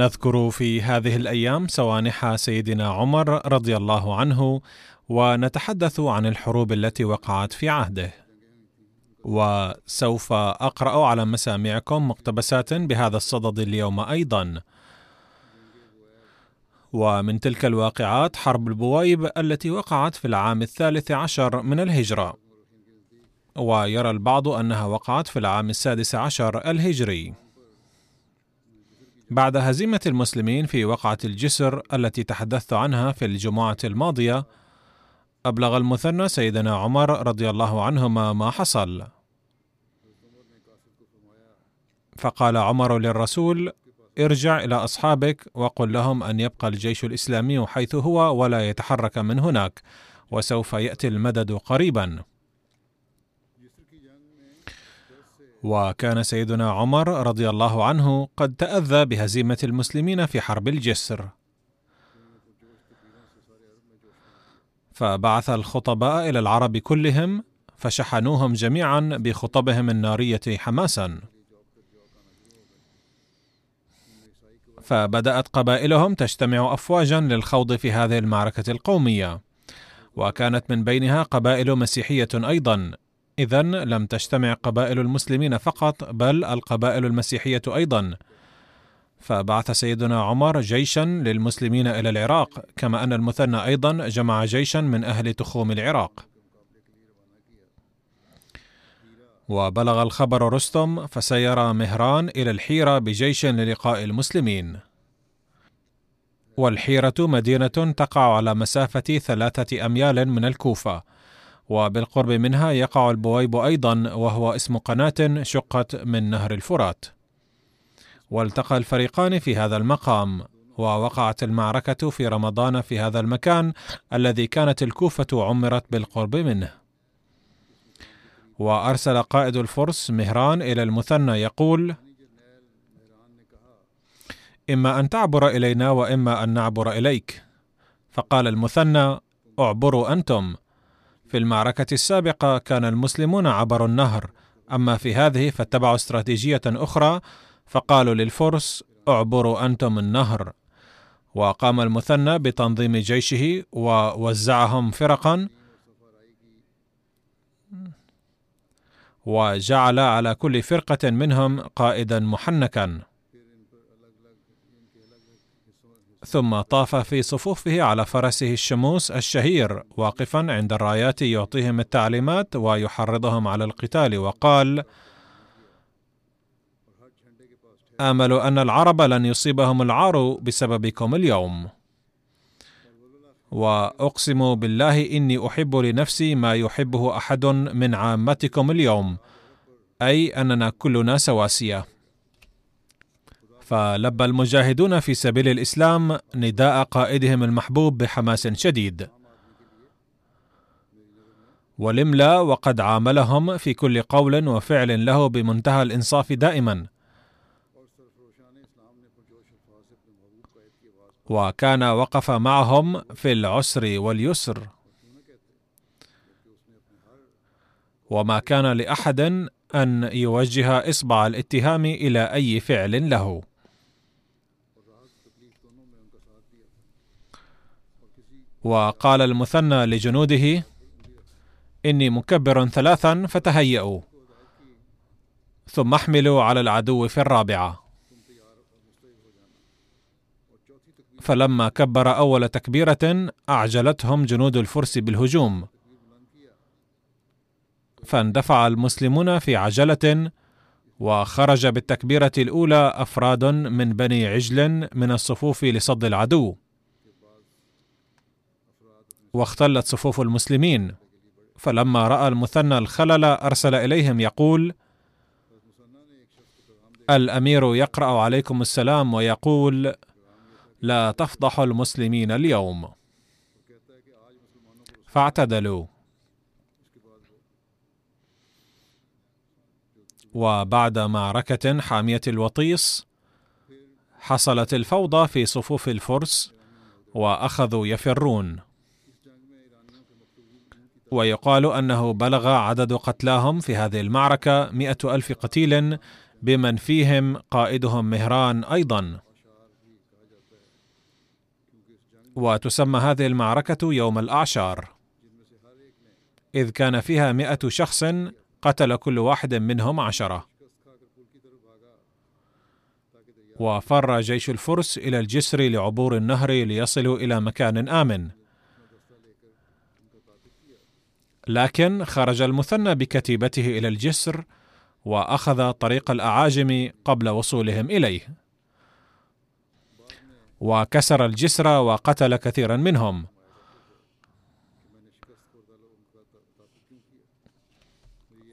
نذكر في هذه الأيام سوانح سيدنا عمر رضي الله عنه ونتحدث عن الحروب التي وقعت في عهده. وسوف أقرأ على مسامعكم مقتبسات بهذا الصدد اليوم أيضا. ومن تلك الواقعات حرب البويب التي وقعت في العام الثالث عشر من الهجرة. ويرى البعض أنها وقعت في العام السادس عشر الهجري. بعد هزيمة المسلمين في وقعة الجسر التي تحدثت عنها في الجمعة الماضية، أبلغ المثنى سيدنا عمر رضي الله عنهما ما حصل. فقال عمر للرسول: ارجع إلى أصحابك وقل لهم أن يبقى الجيش الإسلامي حيث هو ولا يتحرك من هناك، وسوف يأتي المدد قريبا. وكان سيدنا عمر رضي الله عنه قد تأذى بهزيمة المسلمين في حرب الجسر. فبعث الخطباء إلى العرب كلهم فشحنوهم جميعا بخطبهم النارية حماسا. فبدأت قبائلهم تجتمع أفواجا للخوض في هذه المعركة القومية. وكانت من بينها قبائل مسيحية أيضا إذا لم تجتمع قبائل المسلمين فقط بل القبائل المسيحية أيضا. فبعث سيدنا عمر جيشا للمسلمين إلى العراق كما أن المثنى أيضا جمع جيشا من أهل تخوم العراق. وبلغ الخبر رستم فسير مهران إلى الحيرة بجيش للقاء المسلمين. والحيرة مدينة تقع على مسافة ثلاثة أميال من الكوفة. وبالقرب منها يقع البويب أيضا وهو اسم قناة شقت من نهر الفرات. والتقى الفريقان في هذا المقام ووقعت المعركة في رمضان في هذا المكان الذي كانت الكوفة عمرت بالقرب منه. وأرسل قائد الفرس مهران إلى المثنى يقول إما أن تعبر إلينا وإما أن نعبر إليك. فقال المثنى أعبروا أنتم. في المعركة السابقة كان المسلمون عبروا النهر، أما في هذه فاتبعوا استراتيجية أخرى فقالوا للفرس: اعبروا أنتم النهر. وقام المثنى بتنظيم جيشه ووزعهم فرقا وجعل على كل فرقة منهم قائدا محنكا ثم طاف في صفوفه على فرسه الشموس الشهير واقفا عند الرايات يعطيهم التعليمات ويحرضهم على القتال وقال امل أن العرب لن يصيبهم العار بسببكم اليوم. وأقسم بالله إني أحب لنفسي ما يحبه أحد من عامتكم اليوم أي أننا كلنا سواسية. فلبى المجاهدون في سبيل الإسلام نداء قائدهم المحبوب بحماس شديد. ولملا وقد عاملهم في كل قول وفعل له بمنتهى الإنصاف دائما. وكان وقف معهم في العسر واليسر. وما كان لأحد أن يوجه إصبع الاتهام إلى أي فعل له. وقال المثنى لجنوده إني مكبر ثلاثا فتهيأوا ثم احملوا على العدو في الرابعة. فلما كبر أول تكبيرة أعجلتهم جنود الفرس بالهجوم. فاندفع المسلمون في عجلة وخرج بالتكبيرة الأولى أفراد من بني عجل من الصفوف لصد العدو. واختلت صفوف المسلمين. فلما رأى المثنى الخلل أرسل إليهم يقول الأمير يقرأ عليكم السلام ويقول لا تفضحوا المسلمين اليوم. فاعتدلوا. وبعد معركة حامية الوطيس حصلت الفوضى في صفوف الفرس وأخذوا يفرون. ويقال أنه بلغ عدد قتلاهم في هذه المعركة مئة ألف قتيل بمن فيهم قائدهم مهران أيضا. وتسمى هذه المعركة يوم الأعشار إذ كان فيها مئة شخص قتل كل واحد منهم عشرة. وفر جيش الفرس إلى الجسر لعبور النهر ليصلوا إلى مكان آمن. لكن خرج المثنى بكتيبته إلى الجسر وأخذ طريق الأعاجم قبل وصولهم إليه. وكسر الجسر وقتل كثيرا منهم.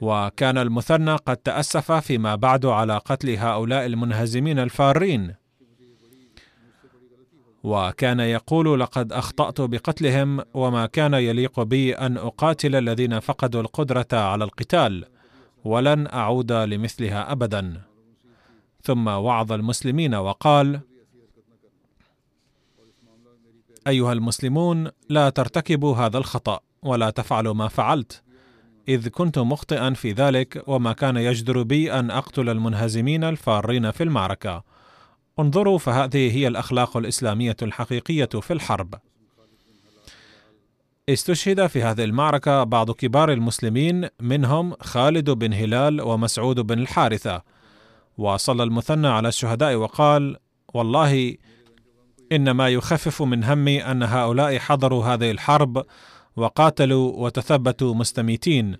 وكان المثنى قد تأسف فيما بعد على قتل هؤلاء المنهزمين الفارين. وكان يقول لقد أخطأت بقتلهم وما كان يليق بي أن أقاتل الذين فقدوا القدرة على القتال ولن أعود لمثلها ابدا. ثم وعظ المسلمين وقال أيها المسلمون لا ترتكبوا هذا الخطأ ولا تفعلوا ما فعلت إذ كنت مخطئا في ذلك وما كان يجدر بي أن أقتل المنهزمين الفارين في المعركة. انظروا فهذه هي الأخلاق الإسلامية الحقيقية في الحرب. استشهد في هذه المعركة بعض كبار المسلمين منهم خالد بن هلال ومسعود بن الحارثة. وصلى المثنى على الشهداء وقال والله ان ما يخفف من همي أن هؤلاء حضروا هذه الحرب وقاتلوا وتثبتوا مستميتين.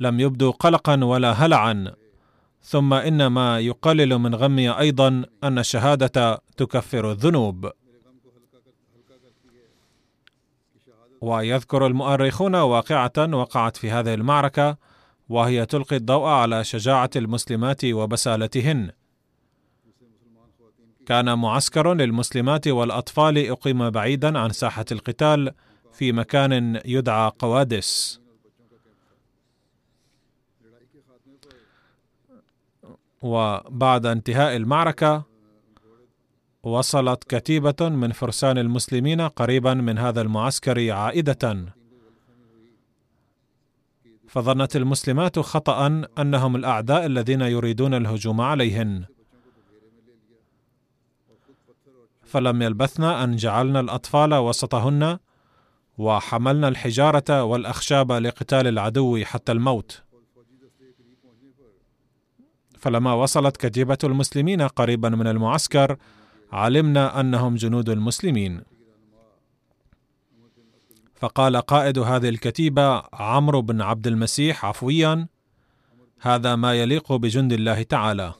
لم يبدوا قلقا ولا هلعا. ثم ان ما يقلل من غمي أيضا أن الشهادة تكفر الذنوب. ويذكر المؤرخون واقعة وقعت في هذه المعركة وهي تلقي الضوء على شجاعة المسلمات وبسالتهن. كان معسكر للمسلمات والأطفال أقيم بعيدا عن ساحة القتال في مكان يدعى قوادس. وبعد انتهاء المعركة وصلت كتيبة من فرسان المسلمين قريبا من هذا المعسكر عائدة. فظنت المسلمات خطا أنهم الأعداء الذين يريدون الهجوم عليهن. فلم يلبثن أن جعلنا الأطفال وسطهن وحملنا الحجارة والأخشاب لقتال العدو حتى الموت. فلما وصلت كتيبة المسلمين قريبا من المعسكر علمنا أنهم جنود المسلمين. فقال قائد هذه الكتيبة عمرو بن عبد المسيح عفويا هذا ما يليق بجند الله تعالى.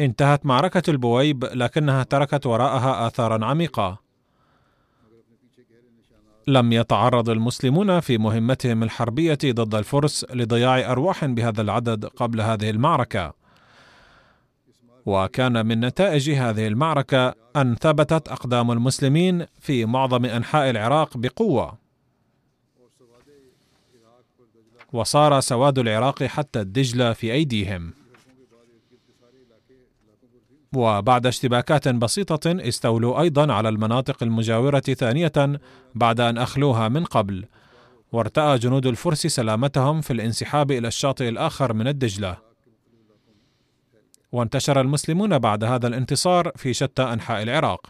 انتهت معركة البويب لكنها تركت وراءها اثارا عميقة. لم يتعرض المسلمون في مهمتهم الحربية ضد الفرس لضياع أرواح بهذا العدد قبل هذه المعركة. وكان من نتائج هذه المعركة أن ثبتت أقدام المسلمين في معظم أنحاء العراق بقوة. وصار سواد العراق حتى الدجلة في أيديهم. وبعد اشتباكات بسيطة استولوا أيضا على المناطق المجاورة ثانية بعد أن أخلوها من قبل، وارتأى جنود الفرس سلامتهم في الانسحاب إلى الشاطئ الآخر من الدجلة. وانتشر المسلمون بعد هذا الانتصار في شتى أنحاء العراق.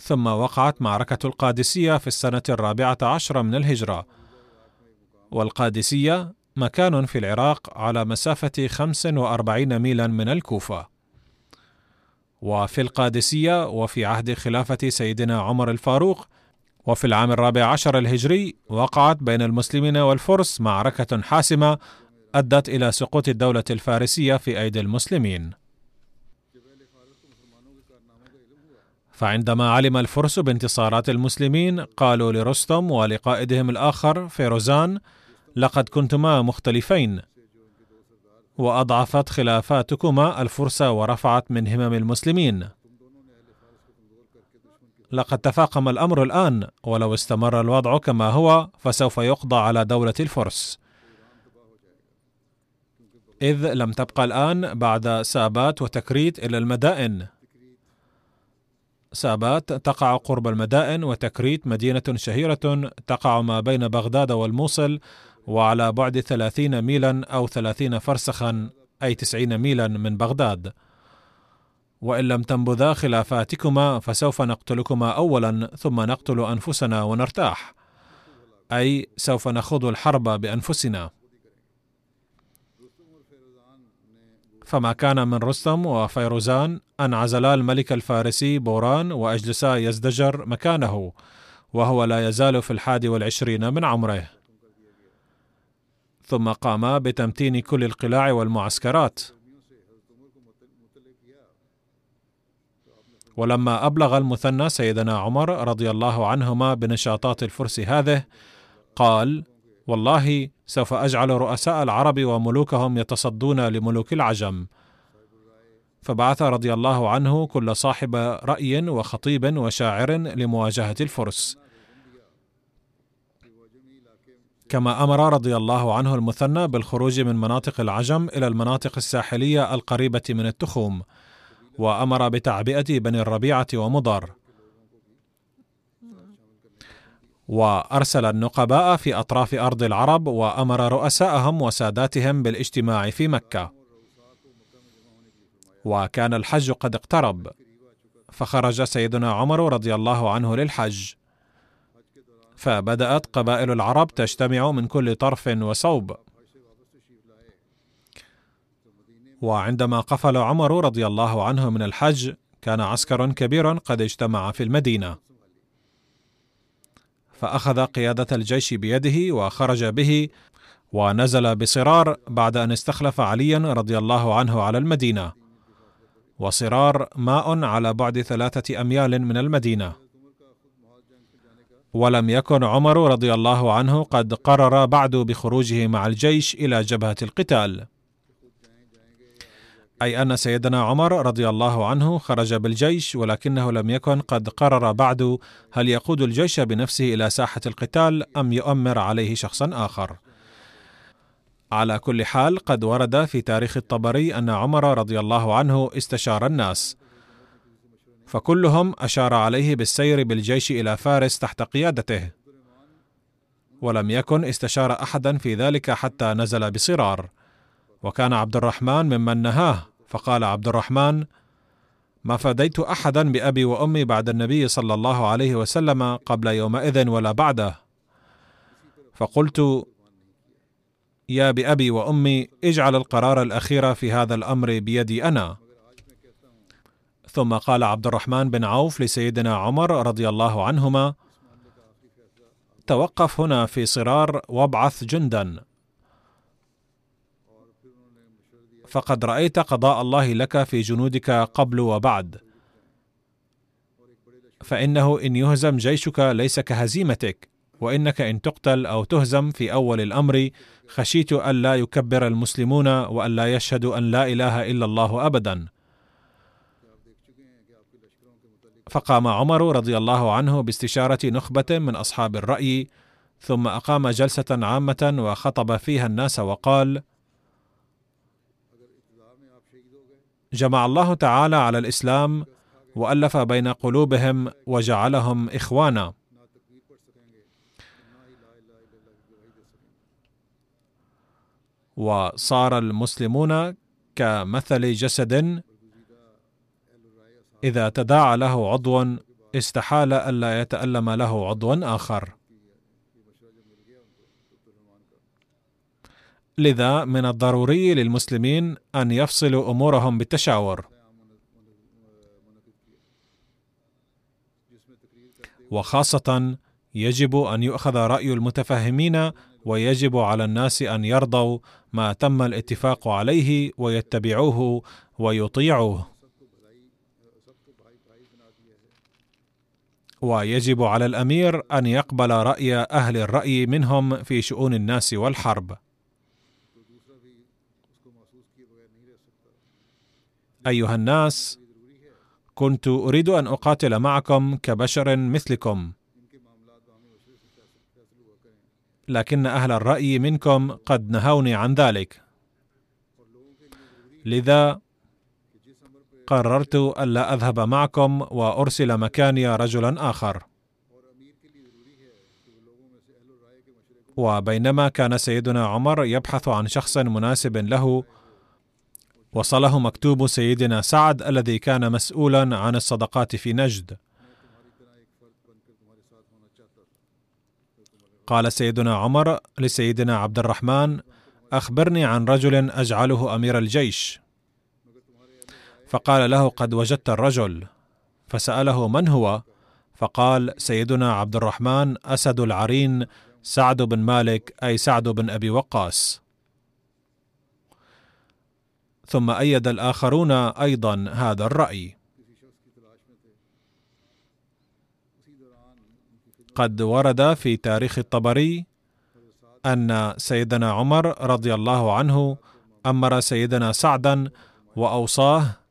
ثم وقعت معركة القادسية في السنة الرابعة عشرة من الهجرة، والقادسية مكان في العراق على مسافة 45 ميلا من الكوفة. وفي القادسية وفي عهد خلافة سيدنا عمر الفاروق وفي العام الرابع عشر الهجري وقعت بين المسلمين والفرس معركة حاسمة أدت إلى سقوط الدولة الفارسية في أيدي المسلمين. فعندما علم الفرس بانتصارات المسلمين قالوا لرستم ولقائدهم الآخر فيروزان لقد كنتما مختلفين. وأضعفت خلافاتكما الفرس ورفعت من همم المسلمين. لقد تفاقم الأمر الآن ولو استمر الوضع كما هو فسوف يقضى على دولة الفرس. إذ لم تبقى الآن بعد سابات وتكريت إلى المدائن. سابات تقع قرب المدائن وتكريت مدينة شهيرة تقع ما بين بغداد والموصل وعلى بعد ثلاثين ميلا أو ثلاثين فرسخا أي تسعين ميلا من بغداد. وإن لم تنبذا خلافاتكما فسوف نقتلكما أولا ثم نقتل أنفسنا ونرتاح. أي سوف نخوض الحرب بأنفسنا. فما كان من رستم وفيروزان أن عزلا الملك الفارسي بوران وأجلسا يزدجر مكانه وهو لا يزال في الحادي والعشرين من عمره. ثم قاما بتمتين كل القلاع والمعسكرات. ولما أبلغ المثنى سيدنا عمر رضي الله عنهما بنشاطات الفرس هذه قال والله سوف أجعل رؤساء العرب وملوكهم يتصدون لملوك العجم. فبعث رضي الله عنه كل صاحب رأي وخطيب وشاعر لمواجهة الفرس. كما أمر رضي الله عنه المثنى بالخروج من مناطق العجم إلى المناطق الساحلية القريبة من التخوم وأمر بتعبئة بني الربيعة ومضر. وأرسل النقباء في أطراف أرض العرب وأمر رؤساءهم وساداتهم بالاجتماع في مكة. وكان الحج قد اقترب فخرج سيدنا عمر رضي الله عنه للحج. فبدأت قبائل العرب تجتمع من كل طرف وصوب. وعندما قفل عمر رضي الله عنه من الحج كان عسكر كبير قد اجتمع في المدينة. فأخذ قيادة الجيش بيده وخرج به ونزل بصرار بعد أن استخلف عليا رضي الله عنه على المدينة. وصرار ماء على بعد ثلاثة أميال من المدينة. ولم يكن عمر رضي الله عنه قد قرر بعد بخروجه مع الجيش إلى جبهة القتال. أي أن سيدنا عمر رضي الله عنه خرج بالجيش ولكنه لم يكن قد قرر بعد هل يقود الجيش بنفسه إلى ساحة القتال أم يؤمر عليه شخصا آخر. على كل حال قد ورد في تاريخ الطبري أن عمر رضي الله عنه استشار الناس. فكلهم أشار عليه بالسير بالجيش إلى فارس تحت قيادته. ولم يكن استشار احدا في ذلك حتى نزل بصرار. وكان عبد الرحمن ممن نهاه فقال عبد الرحمن ما فديت احدا بأبي وأمي بعد النبي صلى الله عليه وسلم قبل يومئذ ولا بعده. فقلت يا بأبي وأمي اجعل القرار الأخير في هذا الأمر بيدي أنا. ثم قال عبد الرحمن بن عوف لسيدنا عمر رضي الله عنهما توقف هنا في صرار وابعث جندا. فقد رأيت قضاء الله لك في جنودك قبل وبعد. فإنه إن يهزم جيشك ليس كهزيمتك وإنك إن تقتل أو تهزم في أول الأمر خشيت الا يكبر المسلمون والا يشهدوا أن لا إله إلا الله ابدا. فقام عمر رضي الله عنه باستشارة نخبة من أصحاب الرأي ثم أقام جلسة عامة وخطب فيها الناس وقال جمع الله تعالى على الإسلام وألف بين قلوبهم وجعلهم إخوانا. وصار المسلمون كمثل جسد إذا تداعى له عضو استحال ألا يتألم له عضو آخر. لذا من الضروري للمسلمين أن يفصلوا أمورهم بالتشاور. وخاصة يجب أن يؤخذ رأي المتفهمين ويجب على الناس أن يرضوا ما تم الاتفاق عليه ويتبعوه ويطيعوه. ويجب على الأمير أن يقبل رأي أهل الرأي منهم في شؤون الناس والحرب. أيها الناس كنت أريد أن أقاتل معكم كبشر مثلكم. لكن أهل الرأي منكم قد نهوني عن ذلك. لذا قررت الا أذهب معكم وأرسل مكاني رجلا آخر. وبينما كان سيدنا عمر يبحث عن شخص مناسب له وصله مكتوب سيدنا سعد الذي كان مسؤولا عن الصدقات في نجد. قال سيدنا عمر لسيدنا عبد الرحمن أخبرني عن رجل أجعله أمير الجيش. فقال له قد وجدت الرجل. فسأله من هو؟ فقال سيدنا عبد الرحمن أسد العرين سعد بن مالك أي سعد بن أبي وقاص. ثم أيد الآخرون أيضا هذا الرأي. قد ورد في تاريخ الطبري أن سيدنا عمر رضي الله عنه أمر سيدنا سعدا وأوصاه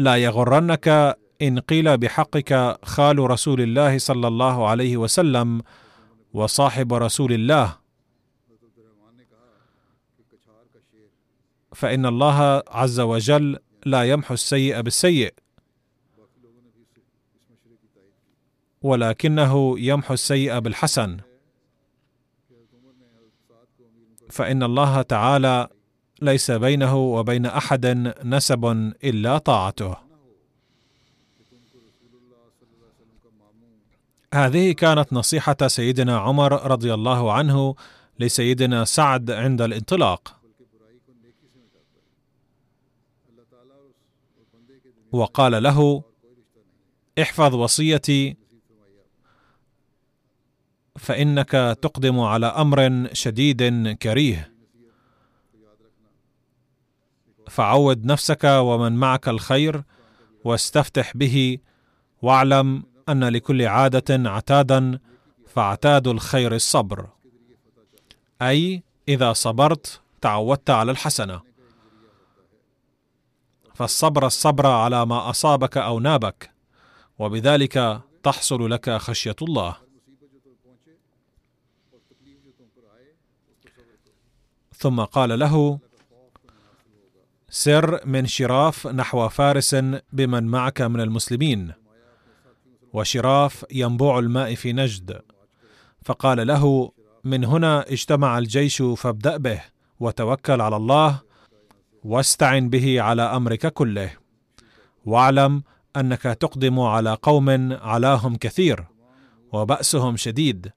لا يغرنك إن قيل بحقك خال رسول الله صلى الله عليه وسلم وصاحب رسول الله. فإن الله عز وجل لا يمحو السيء بالسيء ولكنه يمحو السيء بالحسن. فإن الله تعالى ليس بينه وبين أحد نسب إلا طاعته. هذه كانت نصيحة سيدنا عمر رضي الله عنه لسيدنا سعد عند الانطلاق. وقال له احفظ وصيتي فإنك تقدم على أمر شديد كريه. فعود نفسك ومن معك الخير واستفتح به واعلم أن لكل عادة عتادا فعتاد الخير الصبر. أي إذا صبرت تعودت على الحسنة. فالصبر الصبر على ما أصابك أو نابك وبذلك تحصل لك خشية الله. ثم قال له سر من شراف نحو فارس بمن معك من المسلمين. وشراف ينبوع الماء في نجد. فقال له من هنا اجتمع الجيش فابدأ به وتوكل على الله واستعن به على أمرك كله. واعلم أنك تقدم على قوم علاهم كثير وبأسهم شديد.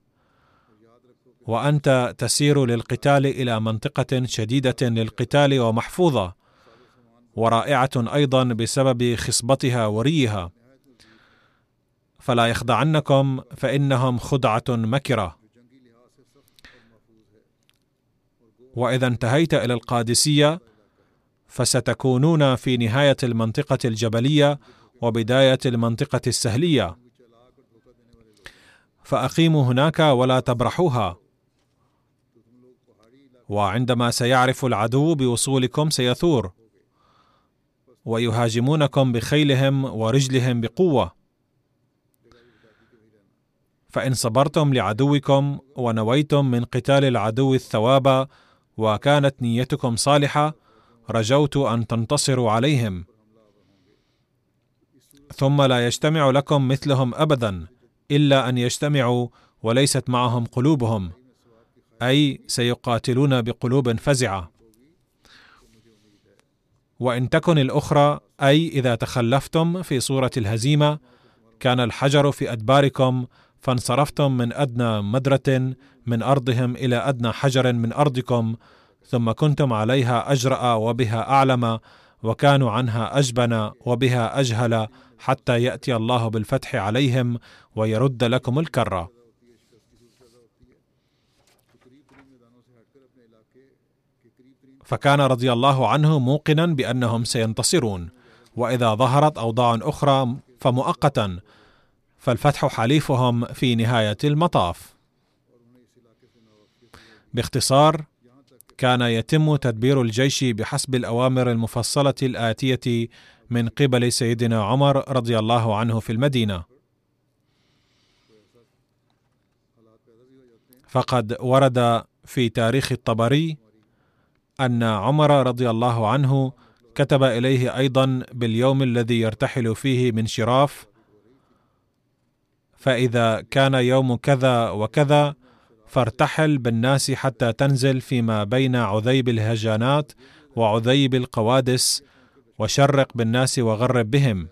وأنت تسير للقتال إلى منطقة شديدة للقتال ومحفوظة. ورائعة أيضا بسبب خصبتها وريها. فلا يخدعنكم فإنهم خدعة مكرة. وإذا انتهيت إلى القادسية فستكونون في نهاية المنطقة الجبلية وبداية المنطقة السهلية. فأقيموا هناك ولا تبرحوها. وعندما سيعرف العدو بوصولكم سيثور. ويهاجمونكم بخيلهم ورجلهم بقوة. فإن صبرتم لعدوكم ونويتم من قتال العدو الثواب وكانت نيتكم صالحة رجوت أن تنتصروا عليهم. ثم لا يجتمع لكم مثلهم ابدا إلا أن يجتمعوا وليست معهم قلوبهم أي سيقاتلون بقلوب فزعة. وإن تكن الأخرى أي إذا تخلفتم في صورة الهزيمة كان الحجر في أدباركم فانصرفتم من أدنى مدرة من أرضهم إلى أدنى حجر من أرضكم ثم كنتم عليها أجرأ وبها أعلم وكانوا عنها أجبن وبها أجهل حتى يأتي الله بالفتح عليهم ويرد لكم الكره فكان رضي الله عنه موقنا بأنهم سينتصرون وإذا ظهرت أوضاع أخرى فمؤقتا فالفتح حليفهم في نهاية المطاف. باختصار كان يتم تدبير الجيش بحسب الأوامر المفصلة الآتية من قبل سيدنا عمر رضي الله عنه في المدينة. فقد ورد في تاريخ الطبري أن عمر رضي الله عنه كتب إليه أيضا باليوم الذي يرتحل فيه من شراف فإذا كان يوم كذا وكذا فارتحل بالناس حتى تنزل فيما بين عذيب الهجانات وعذيب القوادس وشرق بالناس وغرب بهم.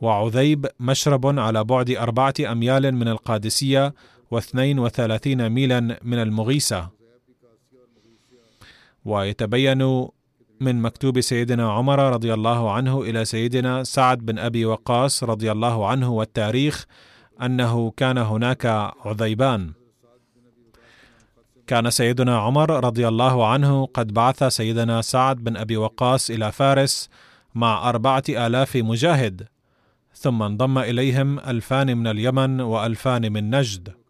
وعذيب مشرب على بعد أربعة أميال من القادسية واثنين وثلاثين ميلا من المغيسة ويتبين من مكتوب سيدنا عمر رضي الله عنه إلى سيدنا سعد بن أبي وقاص رضي الله عنه والتاريخ أنه كان هناك عذيبان. كان سيدنا عمر رضي الله عنه قد بعث سيدنا سعد بن أبي وقاص إلى فارس مع أربعة آلاف مجاهد ثم انضم إليهم ألفان من اليمن وألفان من نجد.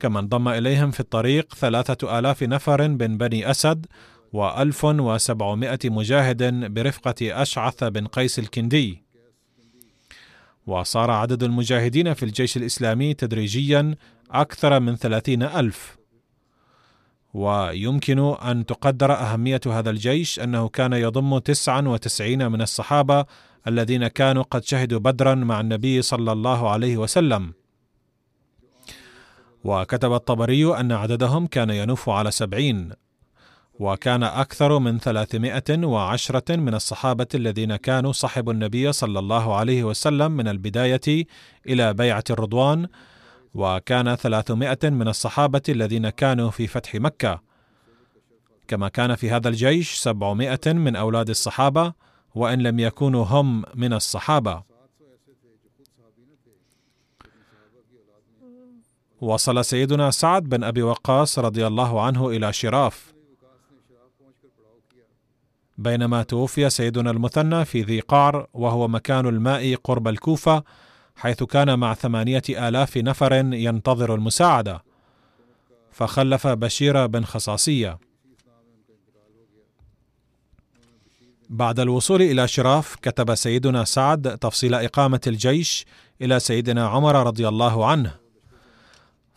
كما انضم إليهم في الطريق ثلاثة آلاف نفر من بني أسد وألف وسبعمائة مجاهد برفقة أشعث بن قيس الكندي. وصار عدد المجاهدين في الجيش الإسلامي تدريجيا أكثر من ثلاثين ألف. ويمكن أن تقدر أهمية هذا الجيش أنه كان يضم تسعا وتسعين من الصحابة الذين كانوا قد شهدوا بدرا مع النبي صلى الله عليه وسلم. وكتب الطبري أن عددهم كان ينوف على سبعين وكان أكثر من ثلاثمائة وعشرة من الصحابة الذين كانوا صحبوا النبي صلى الله عليه وسلم من البداية إلى بيعة الرضوان وكان ثلاثمائة من الصحابة الذين كانوا في فتح مكة. كما كان في هذا الجيش سبعمائة من أولاد الصحابة وإن لم يكونوا هم من الصحابة. وصل سيدنا سعد بن أبي وقاص رضي الله عنه إلى شراف. بينما توفي سيدنا المثنى في ذي قعر وهو مكان الماء قرب الكوفة حيث كان مع ثمانية آلاف نفر ينتظر المساعدة. فخلف بشير بن خصاصية. بعد الوصول إلى شراف كتب سيدنا سعد تفصيل إقامة الجيش إلى سيدنا عمر رضي الله عنه.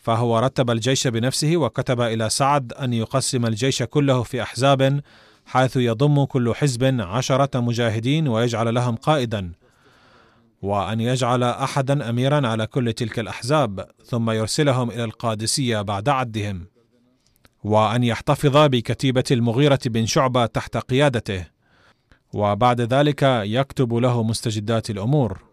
فهو رتب الجيش بنفسه وكتب إلى سعد أن يقسم الجيش كله في أحزاب حيث يضم كل حزب عشرة مجاهدين ويجعل لهم قائدا وأن يجعل أحدا أميرا على كل تلك الأحزاب ثم يرسلهم إلى القادسية بعد عدهم وأن يحتفظ بكتيبة المغيرة بن شعبة تحت قيادته وبعد ذلك يكتب له مستجدات الأمور.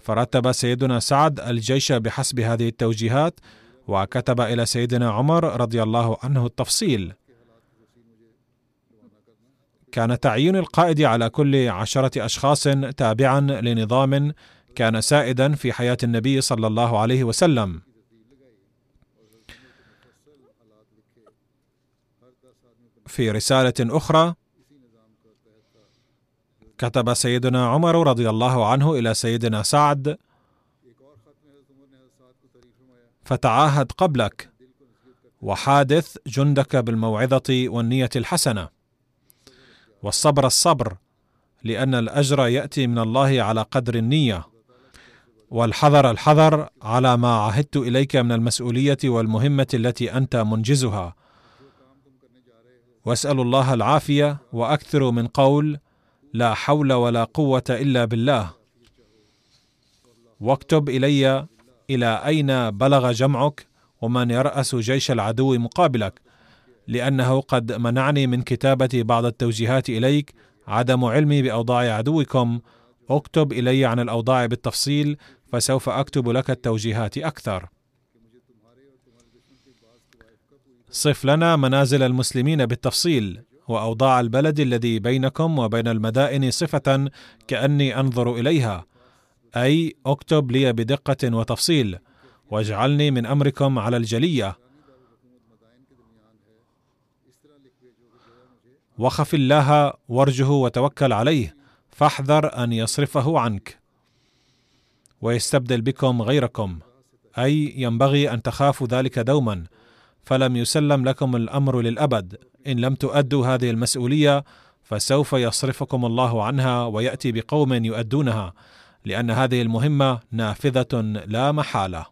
فرتب سيدنا سعد الجيش بحسب هذه التوجيهات وكتب إلى سيدنا عمر رضي الله عنه التفصيل. كان تعيين القائد على كل عشرة أشخاص تابعا لنظام كان سائدا في حياة النبي صلى الله عليه وسلم. في رسالة أخرى كتب سيدنا عمر رضي الله عنه إلى سيدنا سعد فتعاهد قبلك وحادث جندك بالموعظة والنية الحسنة والصبر الصبر لأن الأجر يأتي من الله على قدر النية والحذر الحذر على ما عهدت إليك من المسؤولية والمهمة التي أنت منجزها. واسال الله العافية وأكثر من قول لا حول ولا قوة إلا بالله. واكتب إلي إلى أين بلغ جمعك ومن يرأس جيش العدو مقابلك؟ لأنه قد منعني من كتابة بعض التوجيهات إليك عدم علمي بأوضاع عدوكم. اكتب إلي عن الأوضاع بالتفصيل فسوف أكتب لك التوجيهات أكثر. صف لنا منازل المسلمين بالتفصيل. وأوضاع البلد الذي بينكم وبين المدائن صفة كأني أنظر إليها. أي اكتب لي بدقة وتفصيل واجعلني من أمركم على الجلية. وخف الله وارجه وتوكل عليه فاحذر أن يصرفه عنك. ويستبدل بكم غيركم. أي ينبغي أن تخافوا ذلك دوما فلم يسلم لكم الأمر للأبد. إن لم تؤدوا هذه المسؤولية فسوف يصرفكم الله عنها ويأتي بقوم يؤدونها لأن هذه المهمة نافذة لا محالة.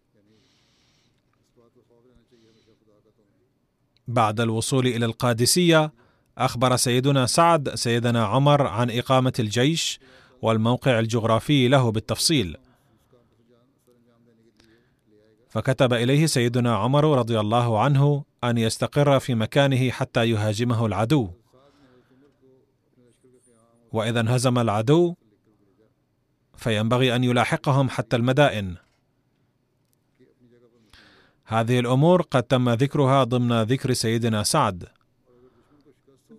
بعد الوصول إلى القادسية أخبر سيدنا سعد سيدنا عمر عن إقامة الجيش والموقع الجغرافي له بالتفصيل. فكتب إليه سيدنا عمر رضي الله عنه أن يستقر في مكانه حتى يهاجمه العدو. وإذا انهزم العدو فينبغي أن يلاحقهم حتى المدائن. هذه الأمور قد تم ذكرها ضمن ذكر سيدنا سعد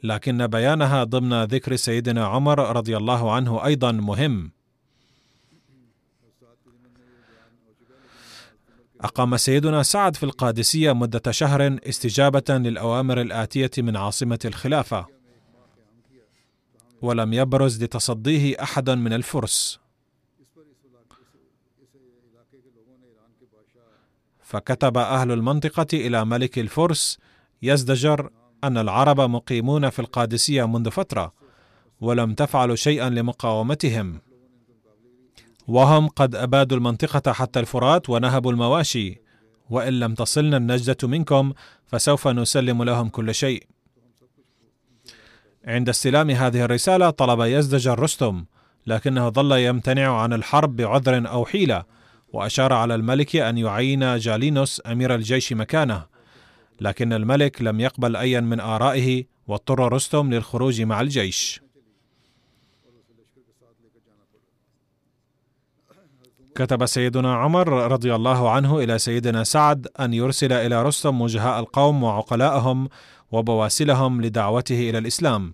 لكن بيانها ضمن ذكر سيدنا عمر رضي الله عنه أيضا مهم. أقام سيدنا سعد في القادسية مدة شهر استجابة للأوامر الآتية من عاصمة الخلافة، ولم يبرز لتصديه أحد من الفرس. فكتب أهل المنطقة إلى ملك الفرس يزدجر أن العرب مقيمون في القادسية منذ فترة، ولم تفعلوا شيئا لمقاومتهم. وهم قد أبادوا المنطقة حتى الفرات ونهبوا المواشي. وإن لم تصلنا النجدة منكم فسوف نسلم لهم كل شيء. عند استلام هذه الرسالة طلب يزدجر رستم لكنه ظل يمتنع عن الحرب بعذر أو حيلة وأشار على الملك أن يعين جالينوس أمير الجيش مكانه. لكن الملك لم يقبل أيا من آرائه واضطر رستم للخروج مع الجيش. كتب سيدنا عمر رضي الله عنه إلى سيدنا سعد أن يرسل إلى رستم وجهاء القوم وعقلاءهم وبواسلهم لدعوته إلى الإسلام.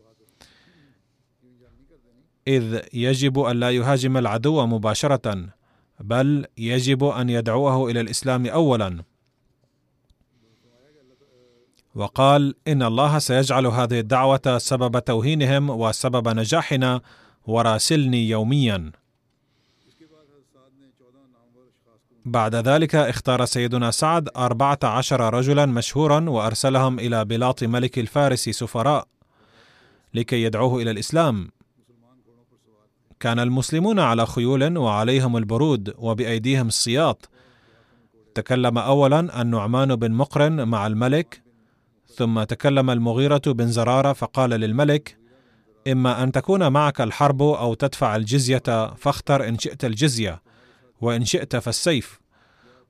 إذ يجب أن لا يهاجم العدو مباشرة بل يجب أن يدعوه إلى الإسلام اولا. وقال إن الله سيجعل هذه الدعوة سبب توهينهم وسبب نجاحنا وراسلني يوميا. بعد ذلك اختار سيدنا سعد أربعة عشر رجلا مشهورا وأرسلهم إلى بلاط ملك الفارس سفراء لكي يدعوه إلى الإسلام. كان المسلمون على خيول وعليهم البرود وبأيديهم السياط. تكلم أولا النعمان بن مقرن مع الملك ثم تكلم المغيرة بن زرارة فقال للملك إما أن تكون معك الحرب أو تدفع الجزية فاختر إن شئت الجزية. وإن شئت فالسيف.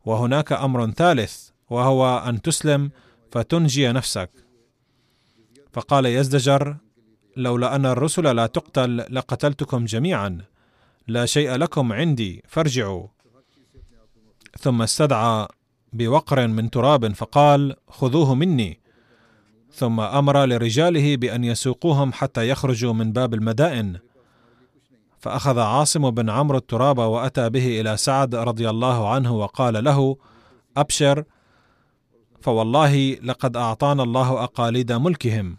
وهناك أمر ثالث وهو أن تسلم فتنجي نفسك. فقال يزدجر لولا أن الرسل لا تقتل لقتلتكم جميعا. لا شيء لكم عندي فارجعوا. ثم استدعى بوقر من تراب فقال خذوه مني. ثم أمر لرجاله بأن يسوقوهم حتى يخرجوا من باب المدائن. فأخذ عاصم بن عمرو التراب وأتى به إلى سعد رضي الله عنه وقال له: أبشر فوالله لقد أعطانا الله أقاليد ملكهم.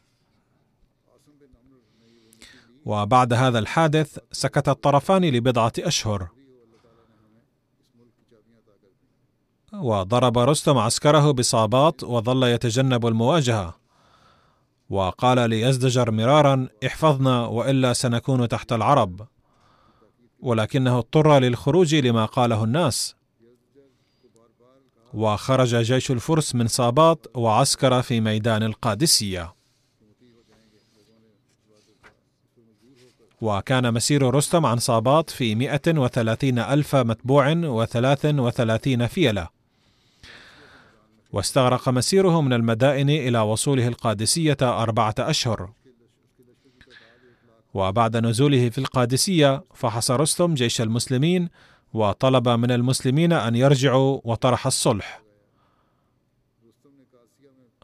وبعد هذا الحادث سكت الطرفان لبضعة أشهر. وضرب رستم عسكره بصابات وظل يتجنب المواجهة وقال ليزدجر مرارا احفظنا وإلا سنكون تحت العرب ولكنه اضطر للخروج لما قاله الناس. وخرج جيش الفرس من صابات وعسكر في ميدان القادسية. وكان مسير رستم عن صابات في مئة وثلاثين ألف متبوع وثلاث وثلاثين فيلة. واستغرق مسيره من المدائن إلى وصوله القادسية أربعة أشهر. وبعد نزوله في القادسية فحص رستم جيش المسلمين وطلب من المسلمين أن يرجعوا وطرح الصلح.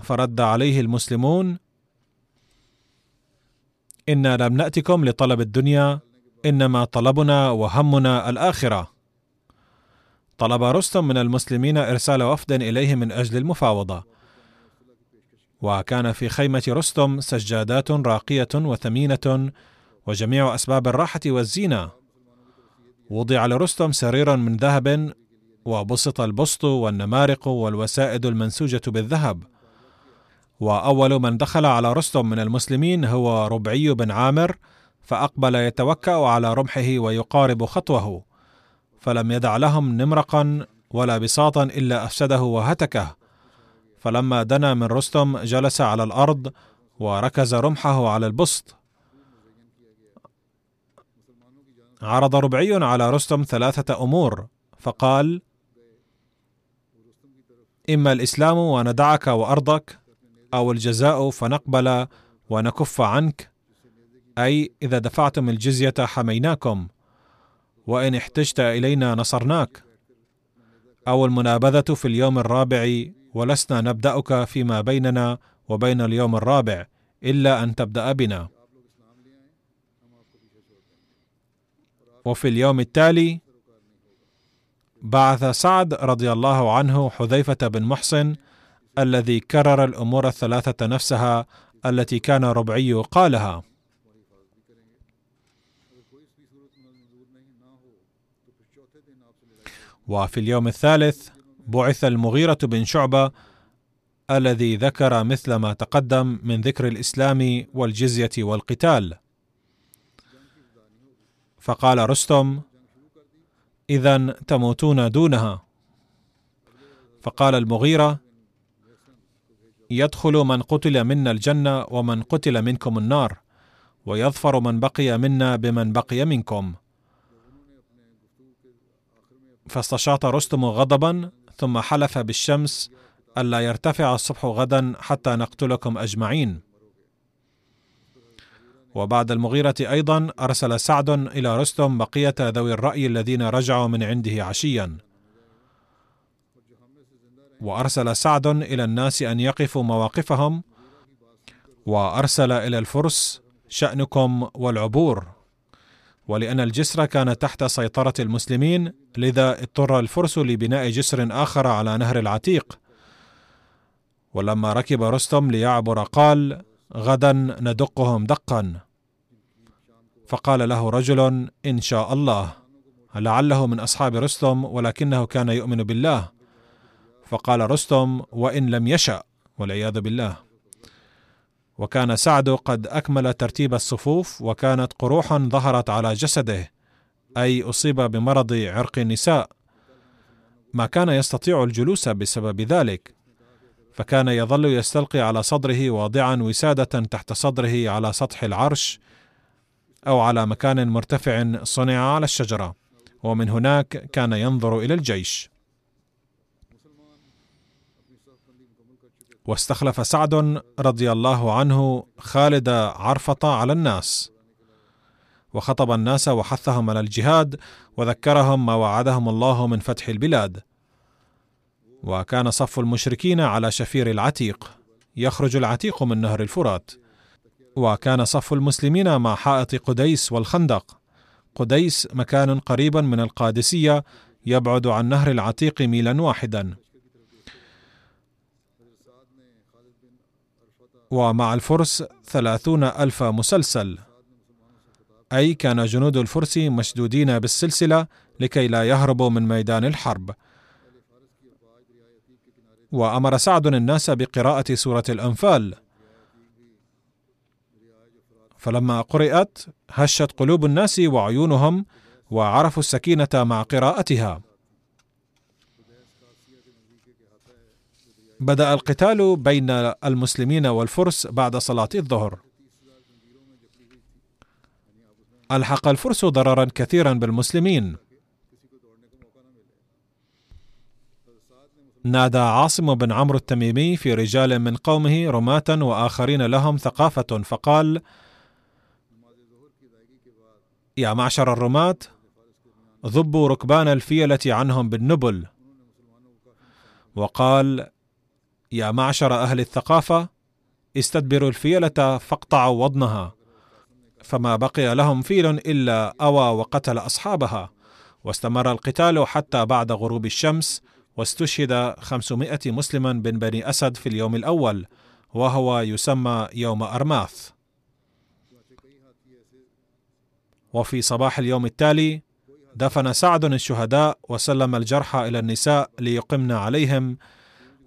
فرد عليه المسلمون إنا لم نأتكم لطلب الدنيا إنما طلبنا وهمنا الآخرة. طلب رستم من المسلمين إرسال وفد إليه من أجل المفاوضة. وكان في خيمة رستم سجادات راقية وثمينة وجميع أسباب الراحة والزينة. وضع لرستم سرير من ذهب وبسط البسط والنمارق والوسائد المنسوجة بالذهب. وأول من دخل على رستم من المسلمين هو ربعي بن عامر فأقبل يتوكأ على رمحه ويقارب خطوه. فلم يدع لهم نمرقا ولا بساطا إلا أفسده وهتكه. فلما دنا من رستم جلس على الأرض وركز رمحه على البسط. عرض ربعي على رستم ثلاثة أمور. فقال إما الإسلام وندعك وأرضك أو الجزاء فنقبل ونكف عنك أي إذا دفعتم الجزية حميناكم وإن احتجت إلينا نصرناك. أو المنابذة في اليوم الرابع ولسنا نبدأك فيما بيننا وبين اليوم الرابع إلا أن تبدأ بنا. وفي اليوم التالي بعث سعد رضي الله عنه حذيفة بن محصن الذي كرر الأمور الثلاثة نفسها التي كان ربعي قالها. وفي اليوم الثالث بعث المغيرة بن شعبة الذي ذكر مثل ما تقدم من ذكر الإسلام والجزية والقتال. فقال رستم اذا تموتون دونها. فقال المغيرة يدخل من قتل منا الجنة ومن قتل منكم النار ويظفر من بقي منا بمن بقي منكم. فاستشاط رستم غضبا ثم حلف بالشمس ألا يرتفع الصبح غدا حتى نقتلكم أجمعين. وبعد المغيرة أيضا أرسل سعد إلى رستم بقية ذوي الرأي الذين رجعوا من عنده عشيا. وأرسل سعد إلى الناس أن يقفوا مواقفهم وأرسل إلى الفرس شأنكم والعبور. ولأن الجسر كان تحت سيطرة المسلمين لذا اضطر الفرس لبناء جسر آخر على نهر العتيق. ولما ركب رستم ليعبر قال غدا ندقهم دقا. فقال له رجل إن شاء الله. لعله من أصحاب رستم ولكنه كان يؤمن بالله. فقال رستم وإن لم يشأ. والعياذ بالله. وكان سعد قد أكمل ترتيب الصفوف وكانت قروح ظهرت على جسده أي أصيب بمرض عرق النساء. ما كان يستطيع الجلوس بسبب ذلك. فكان يظل يستلقي على صدره واضعا وسادة تحت صدره على سطح العرش أو على مكان مرتفع صنع على الشجرة. ومن هناك كان ينظر إلى الجيش. واستخلف سعد رضي الله عنه خالد عرفة على الناس. وخطب الناس وحثهم على الجهاد وذكرهم ما وعدهم الله من فتح البلاد. وكان صف المشركين على شفير العتيق يخرج العتيق من نهر الفرات. وكان صف المسلمين مع حائط قديس والخندق. قديس مكان قريبا من القادسية يبعد عن نهر العتيق ميلا واحدا. ومع الفرس ثلاثون ألف مسلسل. أي كان جنود الفرس مشدودين بالسلسلة لكي لا يهربوا من ميدان الحرب. وأمر سعد الناس بقراءة سورة الأنفال. فلما قرأت هشت قلوب الناس وعيونهم وعرفوا السكينة مع قراءتها. بدأ القتال بين المسلمين والفرس بعد صلاة الظهر. ألحق الفرس ضررا كثيرا بالمسلمين. نادى عاصم بن عمرو التميمي في رجال من قومه رماة وآخرين لهم ثقافة فقال: يا معشر الرماة ضبوا ركبان الفيلة عنهم بالنبل. وقال يا معشر أهل الثقافة استدبروا الفيلة فاقطعوا وضنها فما بقي لهم فيل إلا أوى وقتل أصحابها واستمر القتال حتى بعد غروب الشمس واستشهد خمسمائة مسلما من بني أسد في اليوم الأول وهو يسمى يوم أرماث. وفي صباح اليوم التالي دفن سعد الشهداء وسلم الجرحى إلى النساء ليقمن عليهم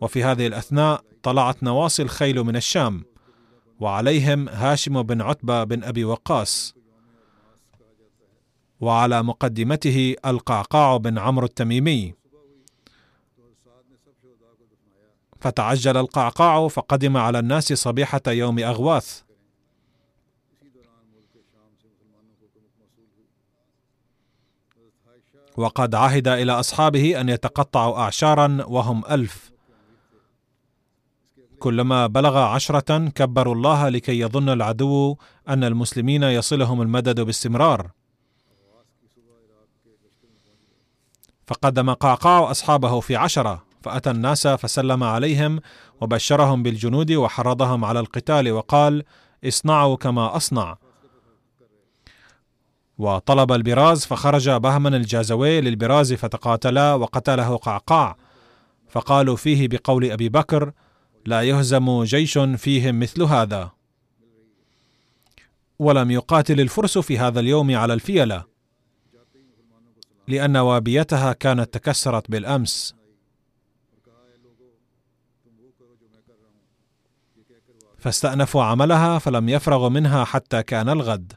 وفي هذه الأثناء طلعت نواصي الخيل من الشام وعليهم هاشم بن عتبة بن أبي وقاص. وعلى مقدمته القعقاع بن عمرو التميمي. فتعجل القعقاع فقدم على الناس صبيحة يوم أغواث. وقد عهد إلى أصحابه أن يتقطعوا أعشارا وهم ألف. كلما بلغ عشرة كبروا الله لكي يظن العدو أن المسلمين يصلهم المدد باستمرار. فقدم قعقاع أصحابه في عشرة. فأتى الناس فسلم عليهم وبشرهم بالجنود وحرضهم على القتال وقال اصنعوا كما أصنع. وطلب البراز فخرج بهمن الجازوي للبراز فتقاتلا وقتله قعقاع. فقالوا فيه بقول أبي بكر لا يهزم جيش فيهم مثل هذا. ولم يقاتل الفرس في هذا اليوم على الفيلة لأن وابيتها كانت تكسرت بالأمس. فاستأنفوا عملها فلم يفرغوا منها حتى كان الغد.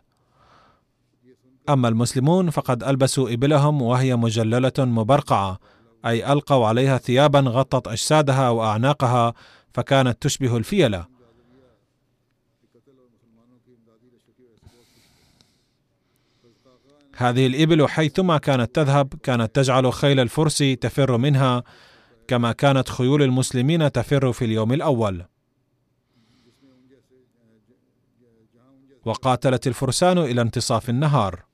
أما المسلمون فقد ألبسوا إبلهم وهي مجللة مبرقعة أي ألقوا عليها ثيابا غطت أجسادها وأعناقها فكانت تشبه الفيلة. هذه الإبل حيثما كانت تذهب كانت تجعل خيل الفرس تفر منها كما كانت خيول المسلمين تفر في اليوم الأول. وقاتلت الفرسان إلى انتصاف النهار.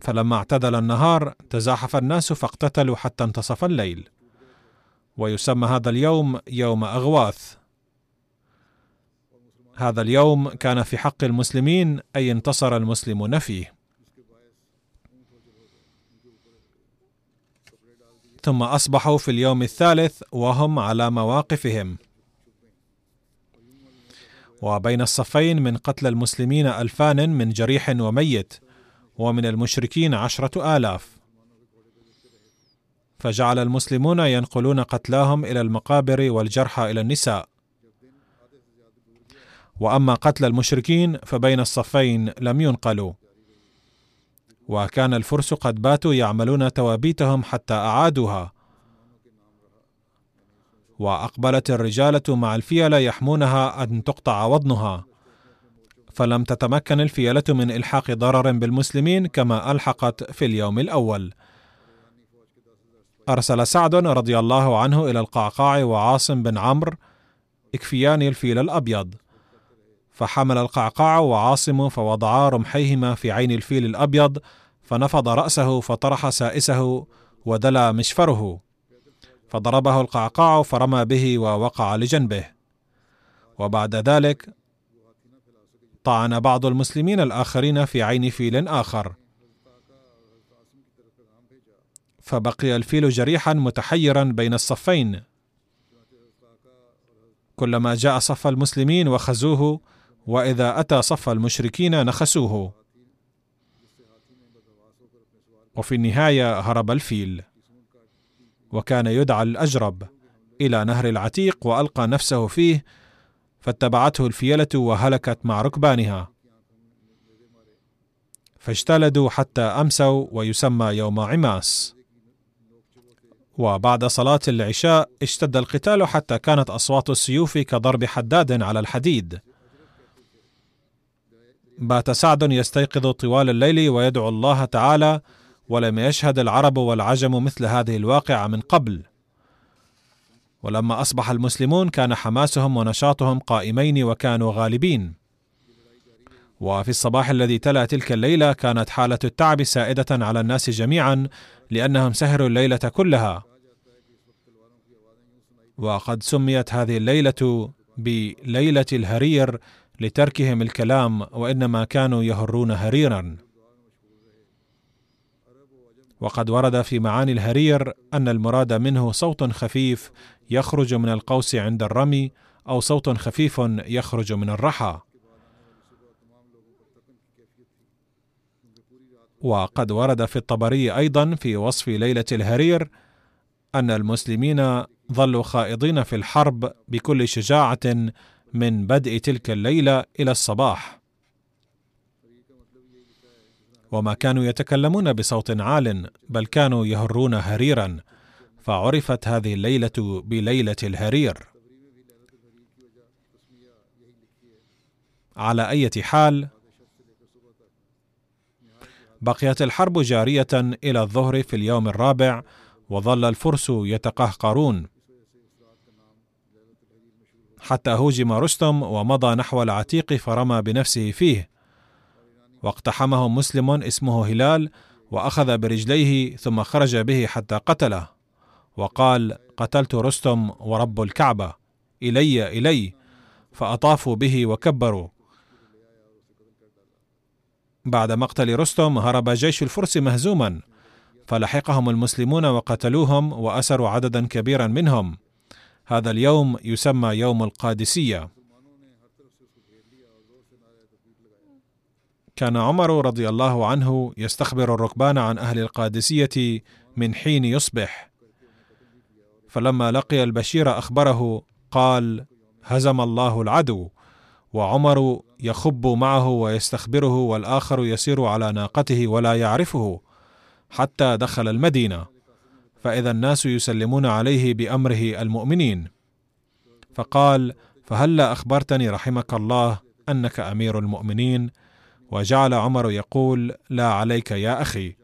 فلما اعتدل النهار تزاحف الناس فاقتتلوا حتى انتصف الليل. ويسمى هذا اليوم يوم أغواث. هذا اليوم كان في حق المسلمين أي انتصر المسلمون فيه. ثم أصبحوا في اليوم الثالث وهم على مواقفهم. وبين الصفين من قتل المسلمين ألفان من جريح وميت ومن المشركين عشرة آلاف. فجعل المسلمون ينقلون قتلاهم إلى المقابر والجرحى إلى النساء. وأما قتل المشركين فبين الصفين لم ينقلوا. وكان الفرس قد باتوا يعملون توابيتهم حتى أعادوها. وأقبلت الرجالة مع الفيله يحمونها أن تقطع وضنها. فلم تتمكن الفيلة من إلحاق ضرر بالمسلمين كما ألحقت في اليوم الأول. أرسل سعد رضي الله عنه إلى القعقاع وعاصم بن عمرو إكفيان الفيل الأبيض، فحمل القعقاع وعاصم فوضعا رمحيهما في عين الفيل الأبيض فنفض رأسه فطرح سائسه ودلى مشفره، فضربه القعقاع فرمى به ووقع لجنبه. وبعد ذلك طعن بعض المسلمين الآخرين في عين فيل آخر. فبقي الفيل جريحا متحيرا بين الصفين. كلما جاء صف المسلمين وخزوه وإذا أتى صف المشركين نخسوه. وفي النهاية هرب الفيل. وكان يدعى الأجرب إلى نهر العتيق وألقى نفسه فيه فاتبعته الفيلة وهلكت مع ركبانها. فاجتلدوا حتى أمسوا ويسمى يوم عماس. وبعد صلاة العشاء اشتد القتال حتى كانت أصوات السيوف كضرب حداد على الحديد. بات سعد يستيقظ طوال الليل ويدعو الله تعالى ولم يشهد العرب والعجم مثل هذه الواقعة من قبل. ولما أصبح المسلمون كان حماسهم ونشاطهم قائمين وكانوا غالبين. وفي الصباح الذي تلا تلك الليلة كانت حالة التعب سائدة على الناس جميعا لأنهم سهروا الليلة كلها. وقد سميت هذه الليلة بليلة الهرير لتركهم الكلام وإنما كانوا يهرون هريرا. وقد ورد في معاني الهرير أن المراد منه صوت خفيف يخرج من القوس عند الرمي أو صوت خفيف يخرج من الرحى. وقد ورد في الطبري أيضا في وصف ليلة الهرير أن المسلمين ظلوا خائضين في الحرب بكل شجاعة من بدء تلك الليلة إلى الصباح. وما كانوا يتكلمون بصوت عال بل كانوا يهرون هريرا فعرفت هذه الليلة بليلة الهرير. على أي حال بقيت الحرب جارية إلى الظهر في اليوم الرابع وظل الفرس يتقهقرون. حتى هوجم رستم ومضى نحو العتيق فرمى بنفسه فيه. واقتحمه مسلم اسمه هلال وأخذ برجليه ثم خرج به حتى قتله. وقال قتلت رستم ورب الكعبة. إلي إلي. فأطافوا به وكبروا. بعد مقتل رستم هرب جيش الفرس مهزوما. فلحقهم المسلمون وقتلوهم وأسروا عددا كبيرا منهم. هذا اليوم يسمى يوم القادسية. كان عمر رضي الله عنه يستخبر الركبان عن أهل القادسية من حين يصبح. فلما لقي البشير أخبره قال هزم الله العدو وعمر يخب معه ويستخبره والآخر يسير على ناقته ولا يعرفه حتى دخل المدينة. فإذا الناس يسلمون عليه بأمره المؤمنين. فقال فهلا أخبرتني رحمك الله أنك أمير المؤمنين؟ وجعل عمر يقول لا عليك يا أخي.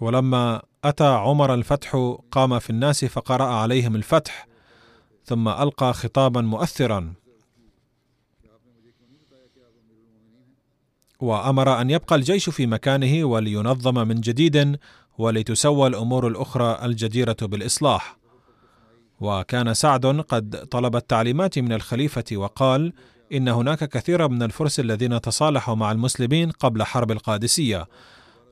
ولما أتى عمر الفتح قام في الناس فقرأ عليهم الفتح ثم ألقى خطابا مؤثرا. وأمر أن يبقى الجيش في مكانه ولينظم من جديد ولتسوى الأمور الأخرى الجديرة بالإصلاح. وكان سعد قد طلب التعليمات من الخليفة وقال إن هناك كثيرا من الفرس الذين تصالحوا مع المسلمين قبل حرب القادسية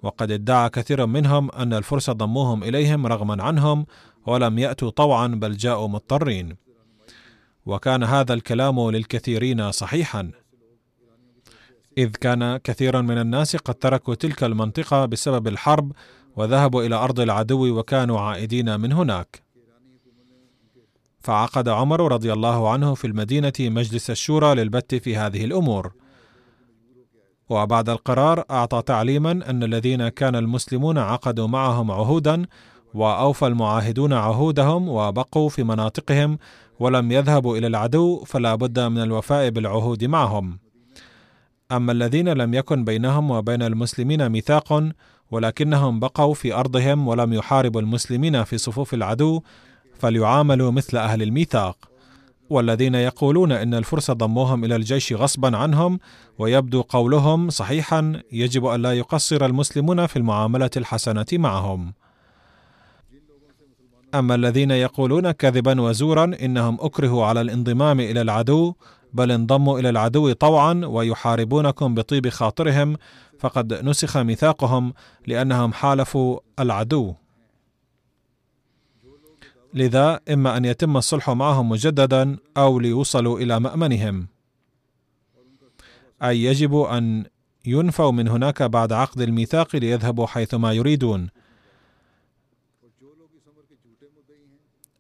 وقد ادعى كثير منهم أن الفرس ضموهم إليهم رغما عنهم ولم يأتوا طوعا بل جاءوا مضطرين. وكان هذا الكلام للكثيرين صحيحا. إذ كان كثيرا من الناس قد تركوا تلك المنطقة بسبب الحرب وذهبوا إلى أرض العدو وكانوا عائدين من هناك. فعقد عمر رضي الله عنه في المدينة مجلس الشورى للبت في هذه الأمور. وبعد القرار أعطى تعليما أن الذين كان المسلمون عقدوا معهم عهودا وأوفى المعاهدون عهودهم وبقوا في مناطقهم ولم يذهبوا إلى العدو فلا بد من الوفاء بالعهود معهم. أما الذين لم يكن بينهم وبين المسلمين ميثاق ولكنهم بقوا في أرضهم ولم يحاربوا المسلمين في صفوف العدو فليعاملوا مثل أهل الميثاق. والذين يقولون إن الفرس ضموهم إلى الجيش غصبا عنهم ويبدو قولهم صحيحا يجب أن لا يقصر المسلمون في المعاملة الحسنة معهم. أما الذين يقولون كذبا وزورا إنهم أكرهوا على الانضمام إلى العدو بل انضموا إلى العدو طوعا ويحاربونكم بطيب خاطرهم فقد نسخ ميثاقهم لأنهم حالفوا العدو. لذا إما أن يتم الصلح معهم مجددا أو ليوصلوا إلى مأمنهم. أي يجب أن ينفوا من هناك بعد عقد الميثاق ليذهبوا حيثما يريدون.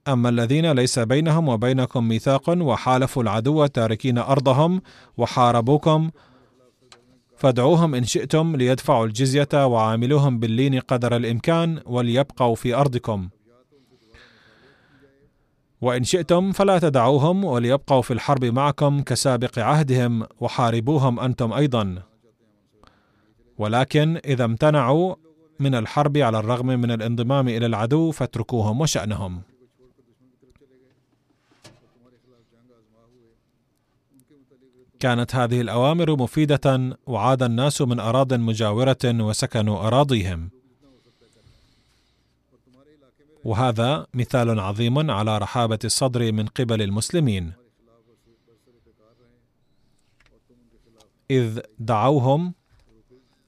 أما الذين ليس بينهم وبينكم ميثاق وحالفوا العدو تاركين أرضهم وحاربوكم فادعوهم إن شئتم ليدفعوا الجزية وعاملوهم باللين قدر الإمكان وليبقوا في أرضكم. وإن شئتم فلا تدعوهم وليبقوا في الحرب معكم كسابق عهدهم وحاربوهم أنتم أيضا. ولكن إذا امتنعوا من الحرب على الرغم من الانضمام إلى العدو فاتركوهم وشأنهم. كانت هذه الأوامر مفيدة وعاد الناس من اراض مجاورة وسكنوا أراضيهم. وهذا مثال عظيم على رحابة الصدر من قبل المسلمين. إذ دعوهم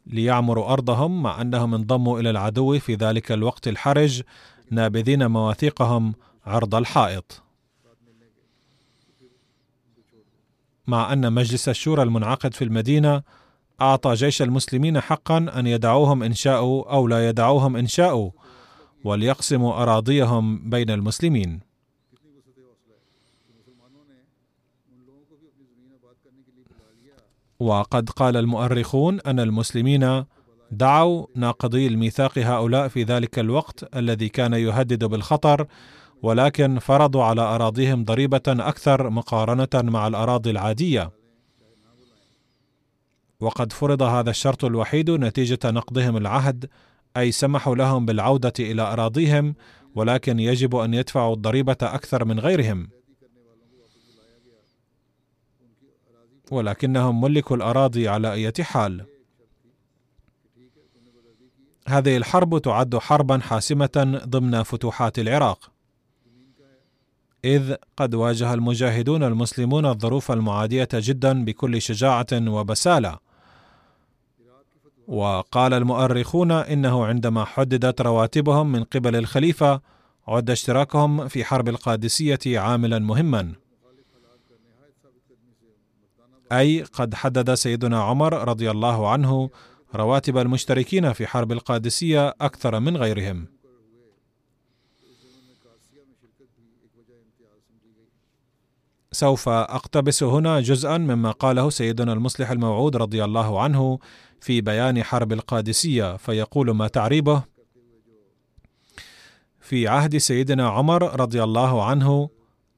ليعمروا أرضهم مع أنهم انضموا إلى العدو في ذلك الوقت الحرج نابذين مواثيقهم عرض الحائط. مع أن مجلس الشورى المنعقد في المدينة أعطى جيش المسلمين حقا أن يدعوهم إن شاءوا أو لا يدعوهم إن شاءوا وليقسموا أراضيهم بين المسلمين. وقد قال المؤرخون أن المسلمين دعوا ناقضي الميثاق هؤلاء في ذلك الوقت الذي كان يهدد بالخطر ولكن فرضوا على أراضيهم ضريبة أكثر مقارنة مع الأراضي العادية. وقد فرض هذا الشرط الوحيد نتيجة نقضهم العهد أي سمحوا لهم بالعودة إلى أراضيهم ولكن يجب أن يدفعوا الضريبة أكثر من غيرهم. ولكنهم ملكوا الأراضي على أية حال. هذه الحرب تعد حربا حاسمة ضمن فتوحات العراق. إذ قد واجه المجاهدون المسلمون الظروف المعادية جدا بكل شجاعة وبسالة. وقال المؤرخون إنه عندما حددت رواتبهم من قبل الخليفة عد اشتراكهم في حرب القادسية عاملا مهما. أي قد حدد سيدنا عمر رضي الله عنه رواتب المشتركين في حرب القادسية أكثر من غيرهم. سوف أقتبس هنا جزءا مما قاله سيدنا المصلح الموعود رضي الله عنه في بيان حرب القادسية فيقول ما تعريبه؟ في عهد سيدنا عمر رضي الله عنه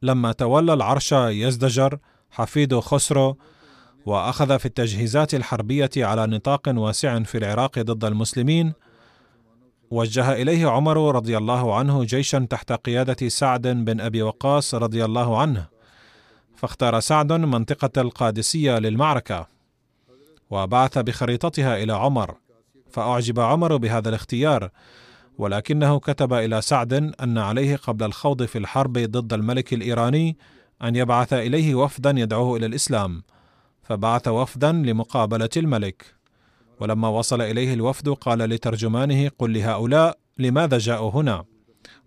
لما تولى العرش يزدجر حفيد خسرو وأخذ في التجهيزات الحربية على نطاق واسع في العراق ضد المسلمين وجه إليه عمر رضي الله عنه جيشا تحت قيادة سعد بن أبي وقاص رضي الله عنه. فاختار سعد منطقة القادسية للمعركة وبعث بخريطتها إلى عمر فأعجب عمر بهذا الاختيار ولكنه كتب إلى سعد أن عليه قبل الخوض في الحرب ضد الملك الإيراني أن يبعث إليه وفدا يدعوه إلى الإسلام فبعث وفدا لمقابلة الملك ولما وصل إليه الوفد قال لترجمانه قل لهؤلاء لماذا جاءوا هنا؟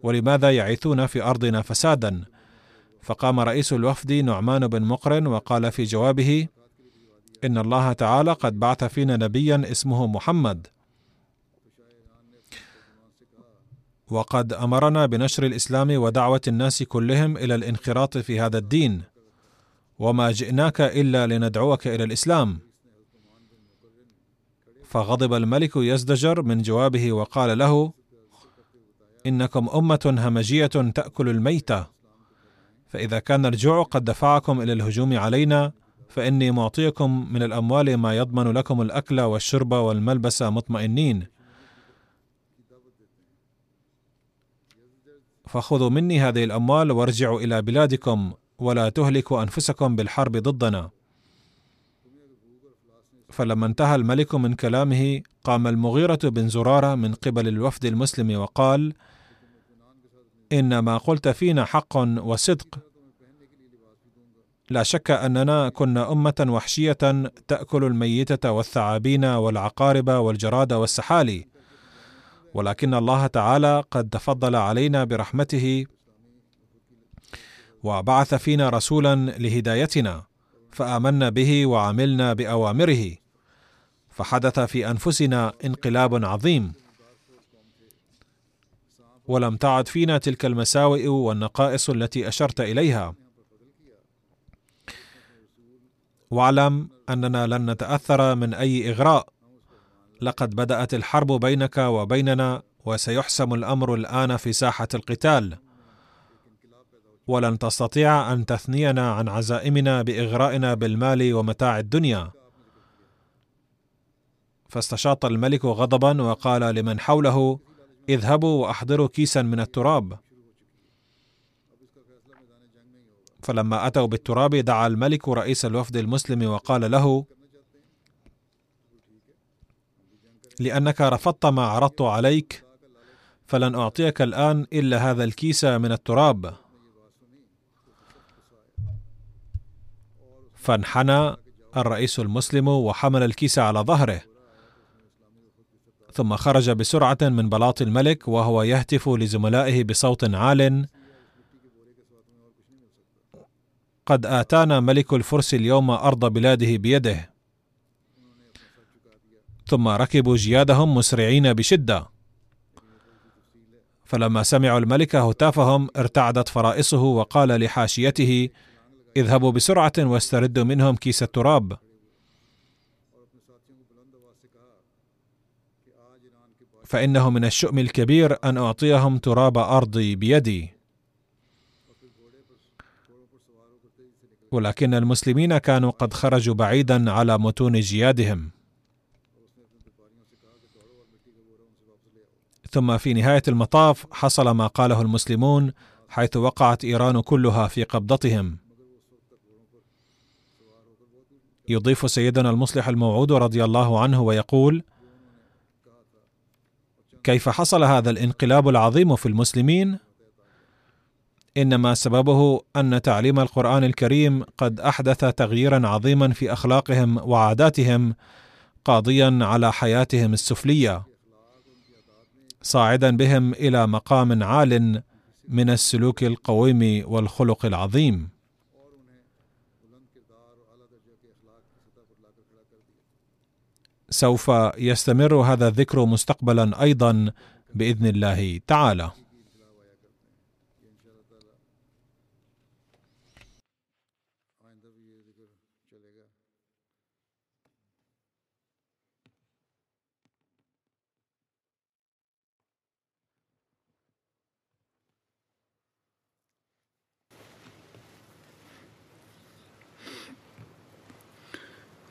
ولماذا يعيثون في أرضنا فسادا؟ فقام رئيس الوفد نعمان بن مقرن وقال في جوابه إن الله تعالى قد بعث فينا نبيا اسمه محمد. وقد أمرنا بنشر الإسلام ودعوة الناس كلهم إلى الانخراط في هذا الدين وما جئناك إلا لندعوك إلى الإسلام. فغضب الملك يزدجر من جوابه وقال له إنكم أمة همجية تأكل الميتة. فإذا كان الجوع قد دفعكم إلى الهجوم علينا فإني معطيكم من الأموال ما يضمن لكم الأكل والشرب والملبس مطمئنين. فخذوا مني هذه الأموال وارجعوا إلى بلادكم ولا تهلكوا أنفسكم بالحرب ضدنا. فلما انتهى الملك من كلامه قام المغيرة بن زرارة من قبل الوفد المسلم وقال ان ما قلت فينا حق وصدق. لا شك أننا كنا أمة وحشية تأكل الميتة والثعابين والعقارب والجراد والسحالي. ولكن الله تعالى قد تفضل علينا برحمته وبعث فينا رسولا لهدايتنا فآمنا به وعملنا بأوامره فحدث في أنفسنا انقلاب عظيم. ولم تعد فينا تلك المساوئ والنقائص التي أشرت إليها. واعلم أننا لن نتأثر من أي إغراء. لقد بدأت الحرب بينك وبيننا وسيحسم الأمر الآن في ساحة القتال. ولن تستطيع أن تثنينا عن عزائمنا بإغرائنا بالمال ومتاع الدنيا. فاستشاط الملك غضبا وقال لمن حوله اذهبوا وأحضروا كيسا من التراب. فلما أتوا بالتراب دعا الملك رئيس الوفد المسلم وقال له لأنك رفضت ما عرضت عليك فلن أعطيك الآن إلا هذا الكيس من التراب. فانحنى الرئيس المسلم وحمل الكيس على ظهره. ثم خرج بسرعة من بلاط الملك وهو يهتف لزملائه بصوت عال. قد آتانا ملك الفرس اليوم أرض بلاده بيده. ثم ركبوا جيادهم مسرعين بشدة. فلما سمعوا الملك هتافهم ارتعدت فرائصه وقال لحاشيته اذهبوا بسرعة واستردوا منهم كيس التراب. فإنه من الشؤم الكبير أن أعطيهم تراب أرضي بيدي. ولكن المسلمين كانوا قد خرجوا بعيدا على متون جيادهم. ثم في نهاية المطاف حصل ما قاله المسلمون حيث وقعت إيران كلها في قبضتهم. يضيف سيدنا المصلح الموعود رضي الله عنه ويقول كيف حصل هذا الانقلاب العظيم في المسلمين؟ إنما سببه أن تعليم القرآن الكريم قد أحدث تغييرا عظيما في أخلاقهم وعاداتهم قاضيا على حياتهم السفلية صاعدا بهم إلى مقام عال من السلوك القويم والخلق العظيم. سوف يستمر هذا الذكر مستقبلا أيضا بإذن الله تعالى.